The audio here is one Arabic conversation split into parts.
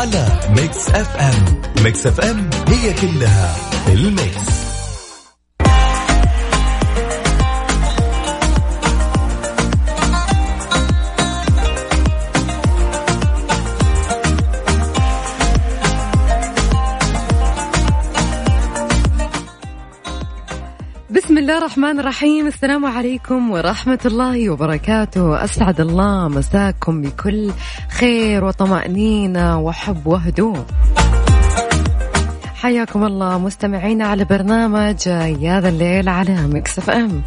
على Mix FM Mix FM هي كلها ال Mix. الله الرحمن الرحيم. السلام عليكم ورحمة الله وبركاته. أسعد الله مساكم بكل خير وطمأنينة وحب وهدوء. حياكم الله مستمعينا على برنامج يا ذا الليل على Mix FM.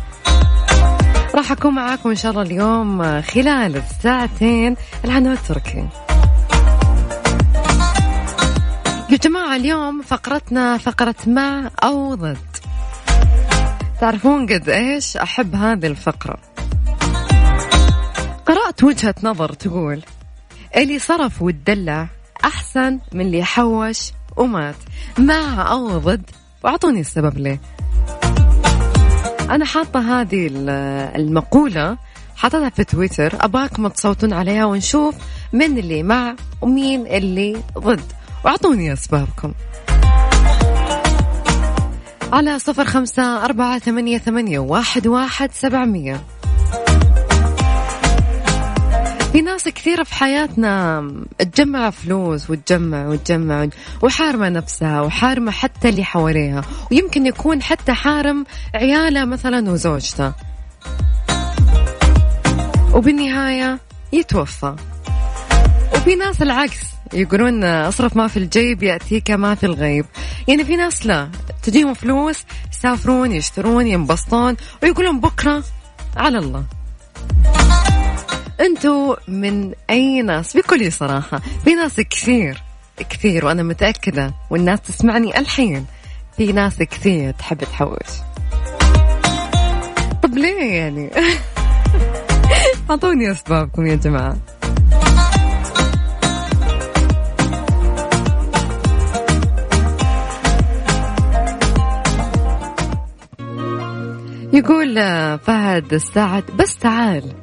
راح أكون معاكم إن شاء الله اليوم خلال الساعتين العنوان التركي. يا جماعة اليوم فقرتنا فقرة مع أو ضد تعرفون قد إيش أحب هذه الفقرة؟ قرأت وجهة نظر تقول اللي صرف وتدلع أحسن من اللي حوش ومات. مع أو ضد؟ وأعطوني السبب ليه. أنا حاطة هذه المقولة حطيتها في تويتر أباكم تصوتون عليها ونشوف من اللي مع ومين اللي ضد. وأعطوني أسبابكم. على صفر خمسة أربعة ثمانية, ثمانية واحد, واحد سبعمية. في ناس كثيرة في حياتنا تجمع فلوس وتجمع وتجمع وحارمة نفسها وحارمة حتى اللي حواليها ويمكن يكون حتى حارم عياله مثلا وزوجته. وبالنهاية يتوفى. وفي ناس العكس يقولون أصرف ما في الجيب يأتيك ما في الغيب. يعني في ناس لا تجيهم فلوس يسافرون يشترون ينبسطون ويقولون بكرة على الله. أنتوا من أي ناس؟ بكل صراحة في ناس كثير كثير وأنا متأكدة والناس تسمعني الحين. في ناس كثير تحب تحوش. طب ليه يعني؟ أعطوني أسبابكم يا جماعة. يقول فهد السعد بس تعال.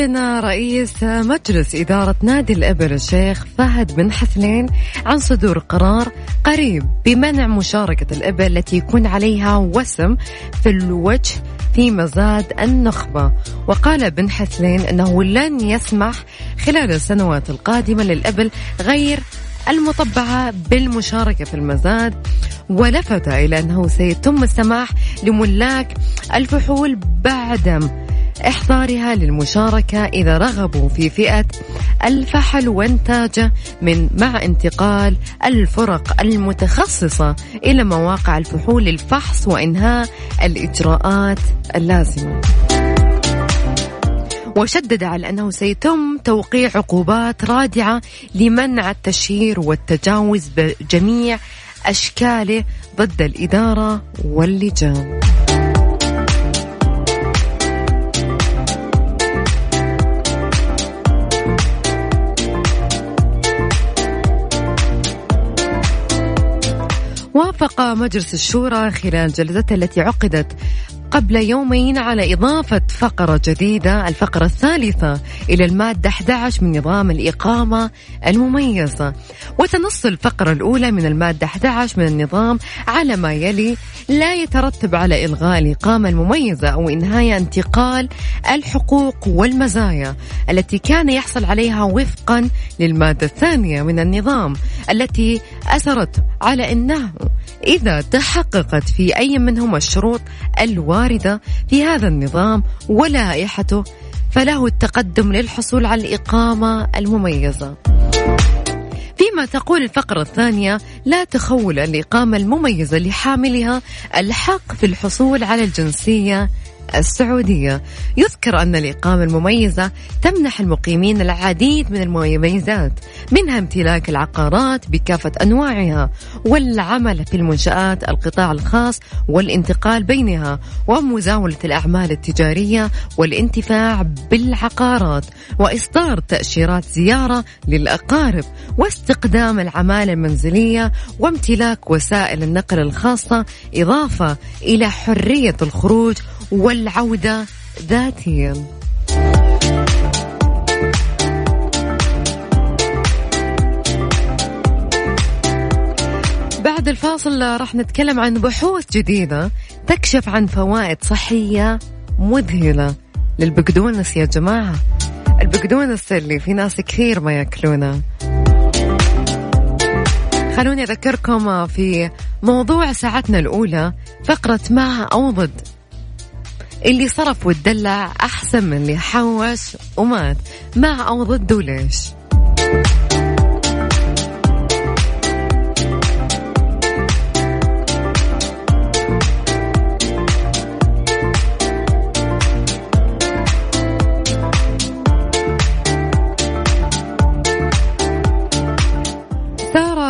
أعلن رئيس مجلس إدارة نادي الإبل الشيخ فهد بن حسنين عن صدور قرار قريب بمنع مشاركة الإبل التي يكون عليها وسم في الوجه في مزاد النخبة. وقال بن حسلين أنه لن يسمح خلال السنوات القادمة للإبل غير المطبعة بالمشاركة في المزاد. ولفت إلى أنه سيتم السماح لملاك الفحول بعدم إحضارها للمشاركة إذا رغبوا في فئة الفحل وإنتاجه من مع انتقال الفرق المتخصصة إلى مواقع الفحول للفحص وإنهاء الإجراءات اللازمة. وشدد على أنه سيتم توقيع عقوبات رادعة لمنع التشهير والتجاوز بجميع أشكاله ضد الإدارة واللجان. وافق مجلس الشورى خلال جلسته التي عقدت قبل يومين على إضافة فقرة جديدة الفقرة الثالثة إلى المادة 11 من نظام الإقامة المميزة وتنص الفقرة الأولى من المادة 11 من النظام على ما يلي لا يترتب على إلغاء الإقامة المميزة أو إنهاء انتقال الحقوق والمزايا التي كان يحصل عليها وفقا للمادة الثانية من النظام التي أثرت على أنه إذا تحققت في أي منهما الشروط الواردة في هذا النظام ولائحته فله التقدم للحصول على الإقامة المميزة. فيما تقول الفقرة الثانية لا تخول الإقامة المميزة لحاملها الحق في الحصول على الجنسية السعودية. يذكر أن الإقامة المميزة تمنح المقيمين العديد من المميزات منها امتلاك العقارات بكافة أنواعها والعمل في المنشآت القطاع الخاص والانتقال بينها ومزاولة الأعمال التجارية والانتفاع بالعقارات وإصدار تأشيرات زيارة للأقارب واستخدام العمالة المنزلية وامتلاك وسائل النقل الخاصة إضافة إلى حرية الخروج والعودة ذاتيا. بعد الفاصل راح نتكلم عن بحوث جديدة تكشف عن فوائد صحية مذهلة للبقدونس يا جماعة. البقدونس اللي في ناس كثير ما يأكلونه. خلوني أذكركم في موضوع ساعتنا الأولى فقرة مع أو ضد. اللي صرف وتدلع أحسن من اللي حوش ومات. مع أو ضد وليش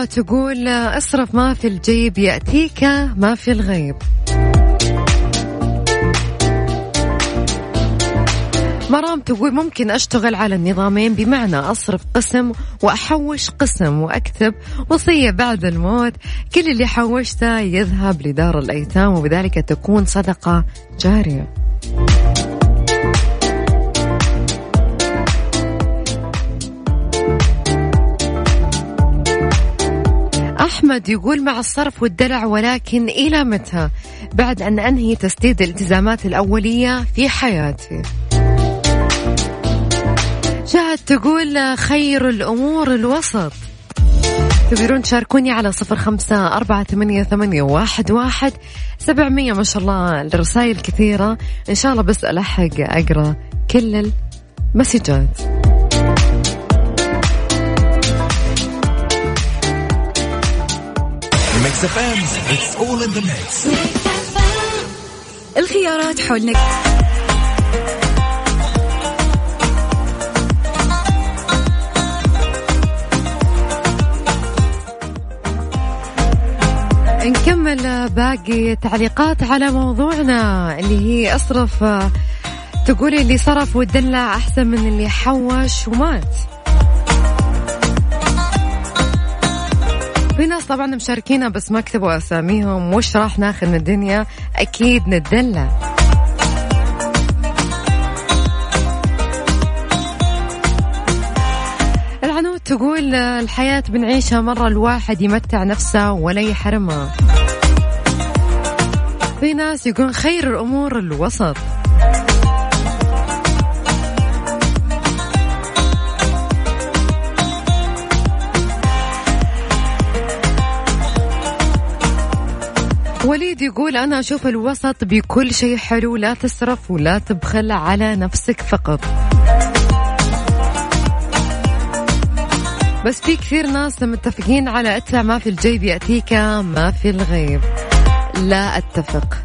تقول اصرف ما في الجيب يأتيك ما في الغيب. مرام تقول ممكن أشتغل على النظامين بمعنى أصرف قسم وأحوش قسم وأكتب وصية بعد الموت. كل اللي حوشته يذهب لدار الأيتام وبذلك تكون صدقة جارية. أحمد يقول مع الصرف والدلع ولكن إلى متى؟ بعد أن أنهي تسديد الالتزامات الأولية في حياتي. شاهد تقول خير الأمور الوسط. تقدرون تشاركوني على صفر خمسة أربعة ثمانية, ثمانية واحد, واحد. سبعمية ما شاء الله الرسائل كثيرة. إن شاء الله بس ألحق أقرأ كل المسجات. الخيارات حولك. نكمل باقي تعليقات على موضوعنا اللي هي أصرف تقولي اللي صرف ودلع أحسن من اللي حوش ومات. في ناس طبعا مشاركينا بس ما كتبوا أساميهم. وش راح ناخذ من الدنيا؟ أكيد نتدلع العنود تقول الحياة بنعيشها مرة الواحد يمتع نفسه ولا يحرمها. في ناس يقول خير الأمور الوسط. وليد يقول أنا أشوف الوسط بكل شيء حلو لا تسرف ولا تبخل على نفسك فقط. بس في كثير ناس متفقين على ادفع ما في الجيب يأتيك ما في الغيب. لا أتفق.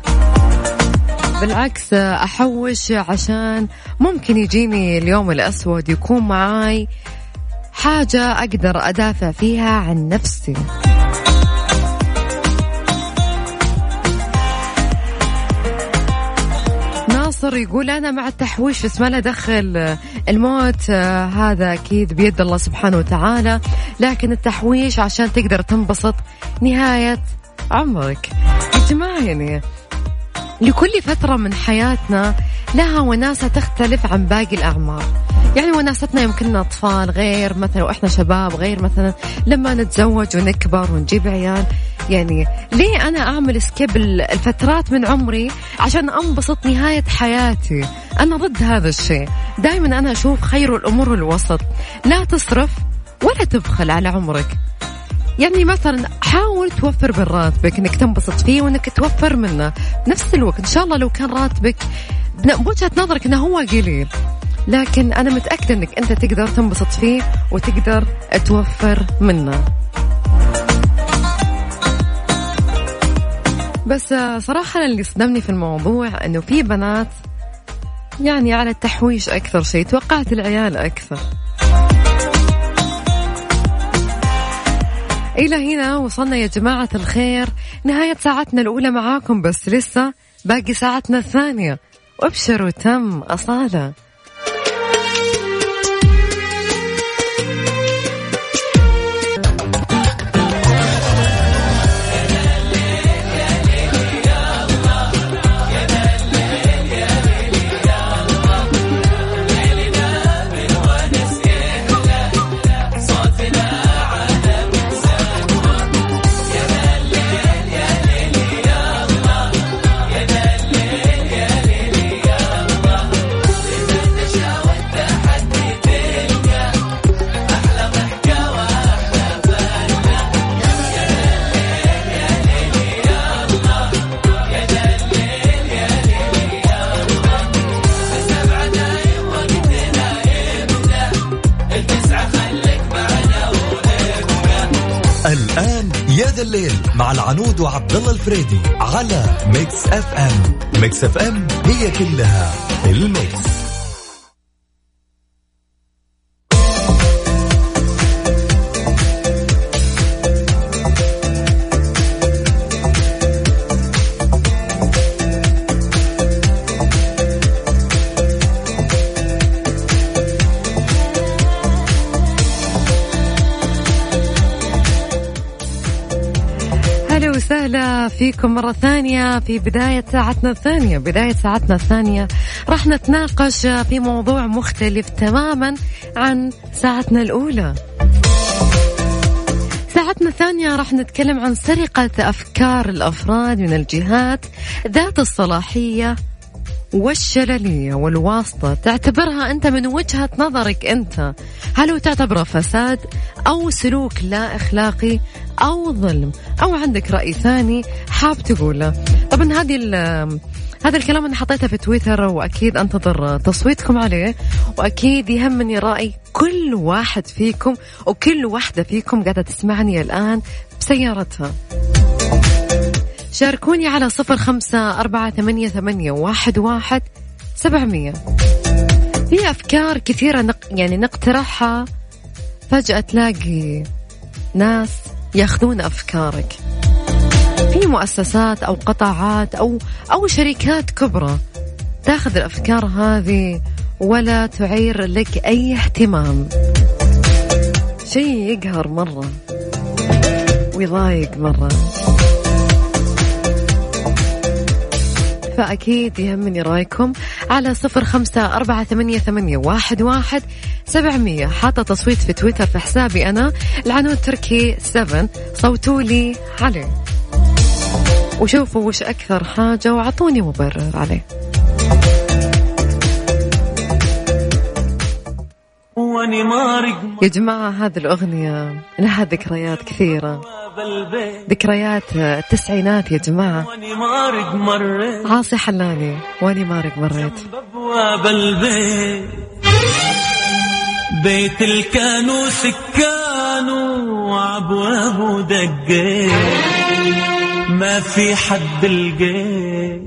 بالعكس أحوش عشان ممكن يجيني اليوم الأسود يكون معاي حاجة أقدر أدافع فيها عن نفسي. ناصر يقول أنا مع التحويش بس ما له دخل. الموت آه، هذا أكيد بيد الله سبحانه وتعالى لكن التحويش عشان تقدر تنبسط نهاية عمرك. جماعة يعني. لكل فترة من حياتنا لها وناسة تختلف عن باقي الأعمار. يعني وناستنا يمكننا أطفال غير مثلا وإحنا شباب غير مثلا لما نتزوج ونكبر ونجيب عيال. يعني ليه أنا أعمل سكيب الفترات من عمري عشان أنبسط نهاية حياتي؟ أنا ضد هذا الشيء. دائما أنا أشوف خير الأمور الوسط. لا تصرف ولا تبخل على عمرك. يعني مثلا حاول توفر من راتبك إنك تنبسط فيه وإنك توفر منه. نفس الوقت إن شاء الله لو كان راتبك بوجهة نظرك إنه هو قليل لكن أنا متأكدة إنك أنت تقدر تنبسط فيه وتقدر توفر منه. بس صراحة اللي صدمني في الموضوع إنه في بنات يعني على التحويش أكثر شيء توقعت العيال أكثر. إلى هنا وصلنا يا جماعة الخير. نهاية ساعتنا الأولى معاكم بس لسه باقي ساعتنا الثانية. وابشروا تم أصالة. مع العنود وعبد الله الفريدي على Mix FM Mix FM هي كلها ال Mix. فيكم مرة ثانية في بداية ساعتنا الثانية. بداية ساعتنا الثانية. راح نتناقش في موضوع مختلف تماما عن ساعتنا الأولى. ساعتنا الثانية راح نتكلم عن سرقة أفكار الأفراد من الجهات ذات الصلاحية والشللية والواسطة. تعتبرها أنت من وجهة نظرك أنت. هل هو تعتبره فساد أو سلوك لا أخلاقي أو ظلم؟ أو عندك رأي ثاني حاب تقوله. طبعا هذه هذا الكلام أنا حطيته في تويتر وأكيد أنتظر تصويتكم عليه. وأكيد يهمني رأي كل واحد فيكم وكل واحدة فيكم قاعدة تسمعني الآن بسيارتها. شاركوني على صفر خمسة أربعة ثمانية, ثمانية واحد, واحد سبعمية. في أفكار كثيرة نق... يعني نقترحها. فجأة تلاقي ناس ياخذون أفكارك. في مؤسسات أو قطاعات أو أو شركات كبرى تاخذ الأفكار هذه ولا تعير لك أي اهتمام. شيء يقهر مرة ويضايق مرة. فأكيد يهمني رأيكم على صفر خمسة أربعة ثمانية, ثمانية واحد, واحد سبعمية. حاطة تصويت في تويتر في حسابي أنا العنود تركي 7 صوتوا لي عليه. وشوفوا وش أكثر حاجة وأعطوني مبرر عليه. يا جماعة هذه الأغنية لها ذكريات كثيرة. ذكريات التسعينات يا جماعة. عاصي حلاني وأني مارق مريت. بواب البيت. بيت الكانو سكانو عبوابه دقيت. ما في حد لقيت.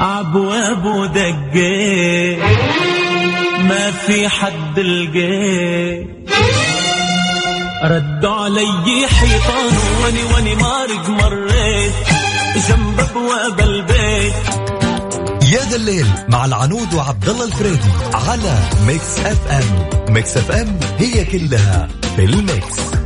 عبوابه دقيت. ما في حد لقيت ردوا علي حيطان واني واني مارق مريت جنب أبواب البيت. يا ذا الليل مع العنود وعبد الله الفريدي على Mix FM. Mix FM هي كلها في ال Mix.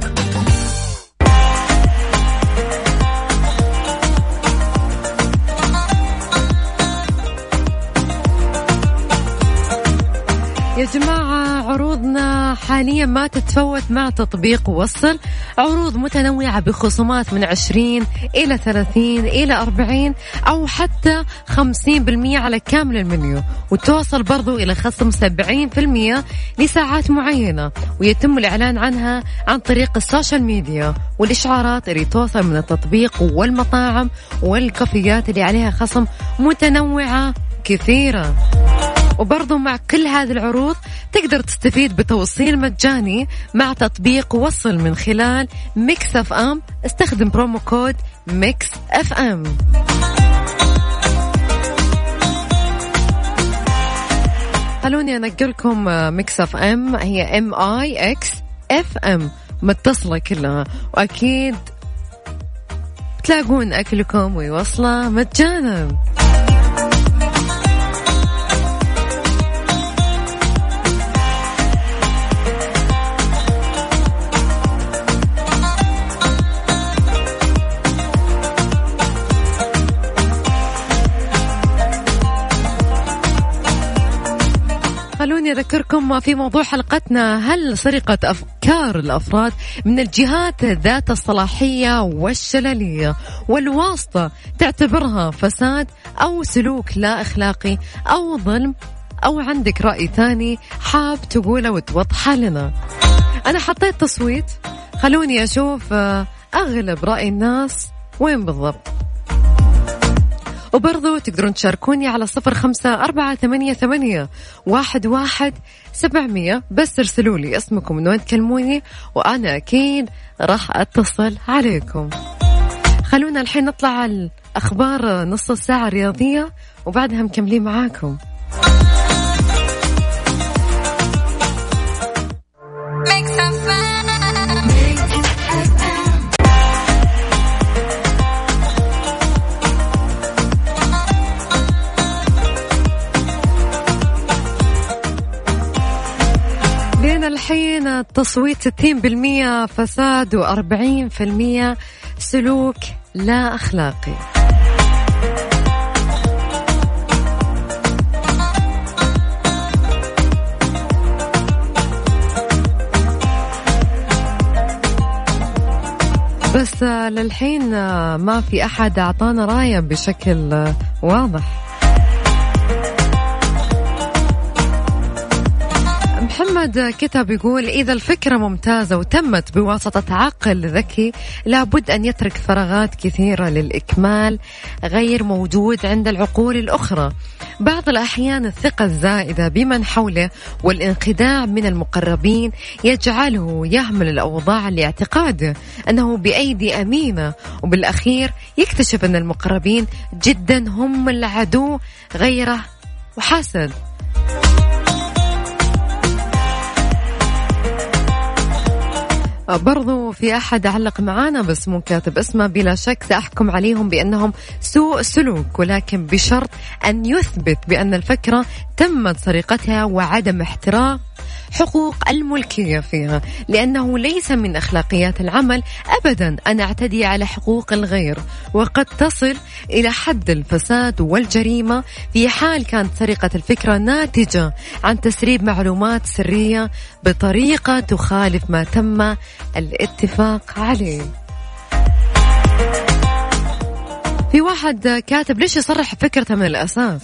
جماعة عروضنا حاليا ما تتفوت مع تطبيق وصل. عروض متنوعة بخصومات من 20 إلى 30 إلى 40 أو حتى 50% على كامل المنيو. وتوصل برضو إلى خصم 70% لساعات معينة. ويتم الإعلان عنها عن طريق السوشيال ميديا والإشعارات اللي توصل من التطبيق والمطاعم والكافيات اللي عليها خصم متنوعة كثيرة. وبرضو مع كل هذه العروض تقدر تستفيد بتوصيل مجاني مع تطبيق وصل من خلال ميكس اف ام. استخدم promo code ميكس اف ام. خلوني انقلكم ميكس اف ام. هي M I X FM. متصلة كلها. وأكيد تلاقون أكلكم ويوصلة مجانا. أذكركم في موضوع حلقتنا هل سرقة أفكار الأفراد من الجهات ذات الصلاحية والشللية والواسطة تعتبرها فساد أو سلوك لا أخلاقي أو ظلم أو عندك رأي ثاني حاب تقوله وتوضحه لنا؟ أنا حطيت تصويت خلوني أشوف آه، أغلب رأي الناس وين بالضبط؟ وبرضو تقدرون تشاركوني على صفر خمسة أربعة ثمانية, ثمانية واحد, واحد سبعمية. بس ارسلوا لي اسمكم من وين تكلموني وأنا أكيد راح أتصل عليكم. خلونا الحين نطلع الأخبار نص الساعة الرياضية وبعدها مكملين معاكم. الحين التصويت 60% فساد و40% سلوك لا أخلاقي. بس للحين ما في أحد أعطانا رأية بشكل واضح. محمد كتب يقول إذا الفكرة ممتازة وتمت بواسطة عقل ذكي لابد أن يترك فراغات كثيرة للإكمال غير موجود عند العقول الأخرى. بعض الأحيان الثقة الزائدة بمن حوله والانخداع من المقربين يجعله يهمل الأوضاع لاعتقاده أنه بأيدي أمينة. وبالأخير يكتشف أن المقربين جدا هم العدو غيره وحسد. برضو في أحد علق معانا بس مو كاتب اسمه بلا شك سأحكم عليهم بأنهم سوء سلوك ولكن بشرط أن يثبت بأن الفكرة تمت سرقتها وعدم احترام. حقوق الملكية فيها لأنه ليس من أخلاقيات العمل أبدا أن أعتدي على حقوق الغير وقد تصل إلى حد الفساد والجريمة في حال كانت سرقة الفكرة ناتجة عن تسريب معلومات سرية بطريقة تخالف ما تم الاتفاق عليه. في واحد كاتب ليش يصرح فكرته من الأساس؟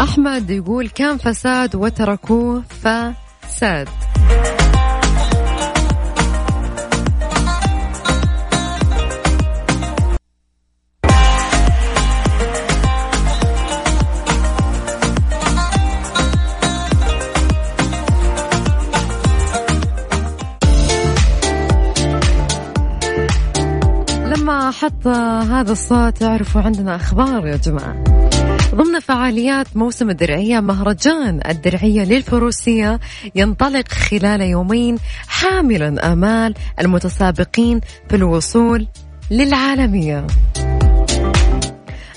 أحمد يقول كان فساد وتركوه فساد. أحط هذا الصوت اعرفوا عندنا أخبار يا جماعة. ضمن فعاليات موسم الدرعية مهرجان الدرعية للفروسية ينطلق خلال يومين حاملا آمال المتسابقين في الوصول للعالمية.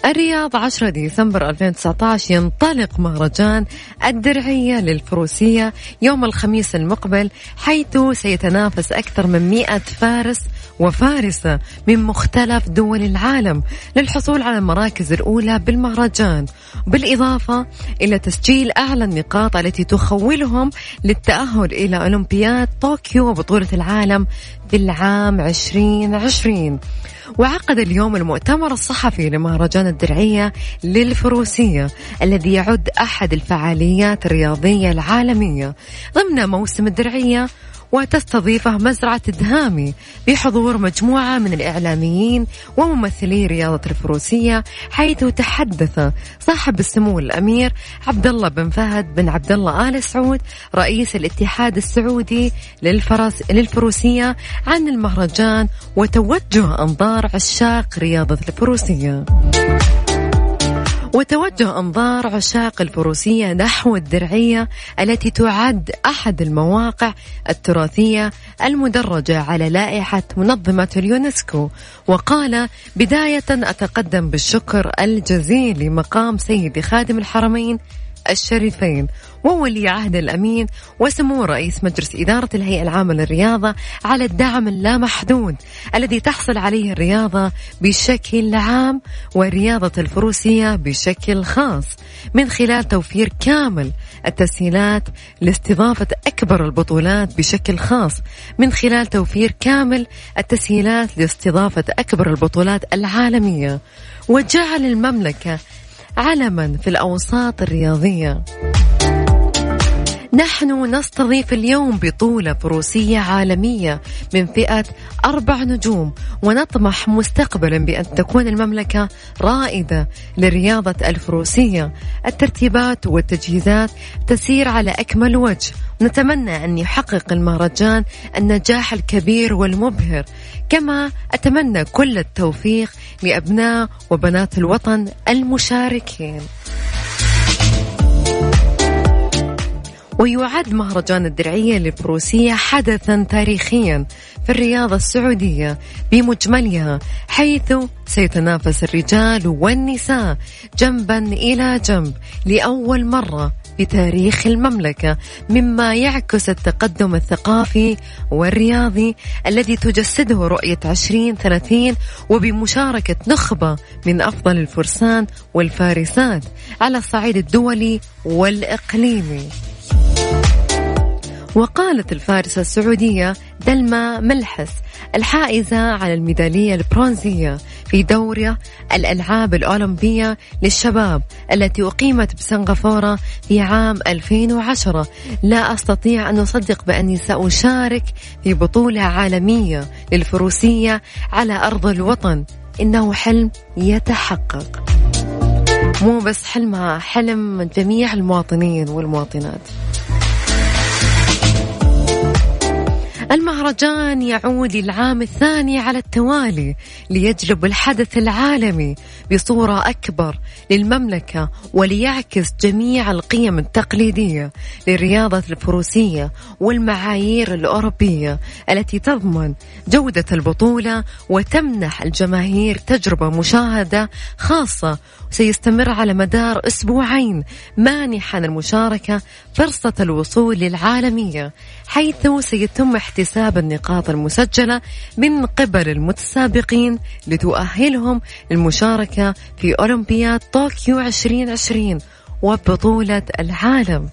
الرياض 10 ديسمبر 2019 ينطلق مهرجان الدرعية للفروسية يوم الخميس المقبل حيث سيتنافس أكثر من 100 فارس وفارسة من مختلف دول العالم للحصول على المراكز الأولى بالمهرجان. بالإضافة إلى تسجيل أعلى النقاط التي تخولهم للتأهل إلى أولمبياد طوكيو وبطولة العالم العام 2020 وعقد اليوم المؤتمر الصحفي لمهرجان الدرعية للفروسية الذي يعد أحد الفعاليات الرياضية العالمية. ضمن موسم الدرعية وتستضيفه مزرعة دهامي بحضور مجموعة من الإعلاميين وممثلي رياضة الفروسية حيث تحدث صاحب السمو الأمير عبد الله بن فهد بن عبد الله آل سعود رئيس الاتحاد السعودي للفرس للفروسية عن المهرجان وتوجه أنظار عشاق رياضة الفروسية. وتوجه أنظار عشاق الفروسية نحو الدرعية التي تعد أحد المواقع التراثية المدرجة على لائحة منظمة اليونسكو. وقال بداية أتقدم بالشكر الجزيل لمقام سيدي خادم الحرمين الشريفين وولي عهد الأمين وسمو رئيس مجلس إدارة الهيئة العامة للرياضة على الدعم اللامحدود الذي تحصل عليه الرياضة بشكل عام والرياضة الفروسية بشكل خاص من خلال توفير كامل التسهيلات لاستضافة أكبر البطولات بشكل خاص من خلال توفير كامل التسهيلات لاستضافة أكبر البطولات العالمية وجعل المملكة علما في الأوساط الرياضية. نحن نستضيف اليوم بطولة فروسية عالمية من فئة أربع نجوم ونطمح مستقبلا بأن تكون المملكة رائدة لرياضة الفروسية. الترتيبات والتجهيزات تسير على أكمل وجه. نتمنى أن يحقق المهرجان النجاح الكبير والمبهر. كما أتمنى كل التوفيق لأبناء وبنات الوطن المشاركين. ويعد مهرجان الدرعية للفروسية حدثا تاريخيا في الرياضة السعودية بمجملها حيث سيتنافس الرجال والنساء جنبا إلى جنب لأول مرة بتاريخ المملكة مما يعكس التقدم الثقافي والرياضي الذي تجسده رؤية 2030 وبمشاركة نخبة من أفضل الفرسان والفارسات على الصعيد الدولي والإقليمي. وقالت الفارسة السعودية دلما ملحس الحائزة على الميدالية البرونزية في دورة الألعاب الأولمبية للشباب التي أقيمت بسنغافورة في عام 2010 لا أستطيع أن أصدق بأني سأشارك في بطولة عالمية للفروسية على أرض الوطن. إنه حلم يتحقق. مو بس حلمها حلم جميع المواطنين والمواطنات. المهرجان يعود للعام الثاني على التوالي ليجلب الحدث العالمي بصورة أكبر للمملكة وليعكس جميع القيم التقليدية للرياضة الفروسية والمعايير الأوروبية التي تضمن جودة البطولة وتمنح الجماهير تجربة مشاهدة خاصة سيستمر على مدار أسبوعين مانحا المشاركة فرصة الوصول للعالمية حيث سيتم احتساب النقاط المسجلة من قبل المتسابقين لتؤهلهم للمشاركة في أولمبياد طوكيو 2020 وبطولة العالم.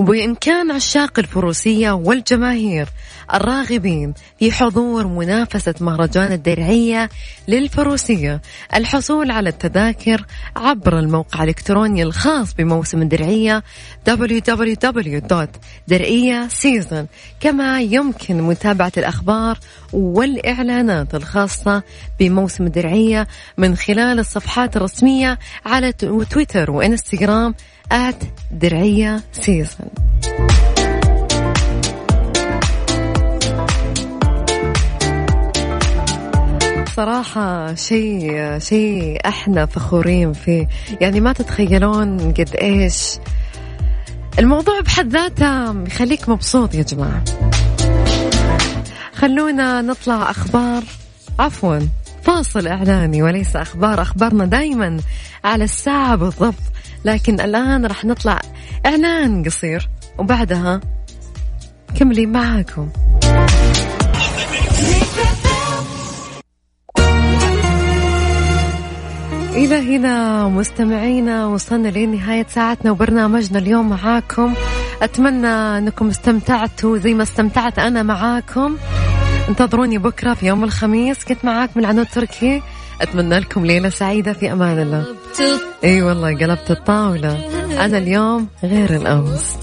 وبإمكان عشاق الفروسية والجماهير الراغبين في حضور منافسة مهرجان الدرعية للفروسية الحصول على التذاكر عبر الموقع الإلكتروني الخاص بموسم الدرعية www.درعية كما يمكن متابعة الأخبار والإعلانات الخاصة بموسم الدرعية من خلال الصفحات الرسمية على تويتر وإنستغرام آت درعية سيزن صراحة شيء شيء إحنا فخورين فيه. يعني ما تتخيلون قد إيش الموضوع بحد ذاته يخليك مبسوط يا جماعة. خلونا نطلع أخبار. عفوا. فاصل اعلاني وليس أخبار. أخبارنا دائما على الساعة بالضبط. لكن الآن راح نطلع إعلان قصير وبعدها كملي معاكم. إلى هنا مستمعينا وصلنا لنهاية ساعتنا وبرنامجنا اليوم معاكم. أتمنى أنكم استمتعتوا زي ما استمتعت أنا معاكم. انتظروني بكرة في يوم الخميس. كنت معاكم العنود تركي. أتمنى لكم ليلة سعيدة في أمان الله. أي أيوة والله قلبت الطاولة. أنا اليوم غير الأمس.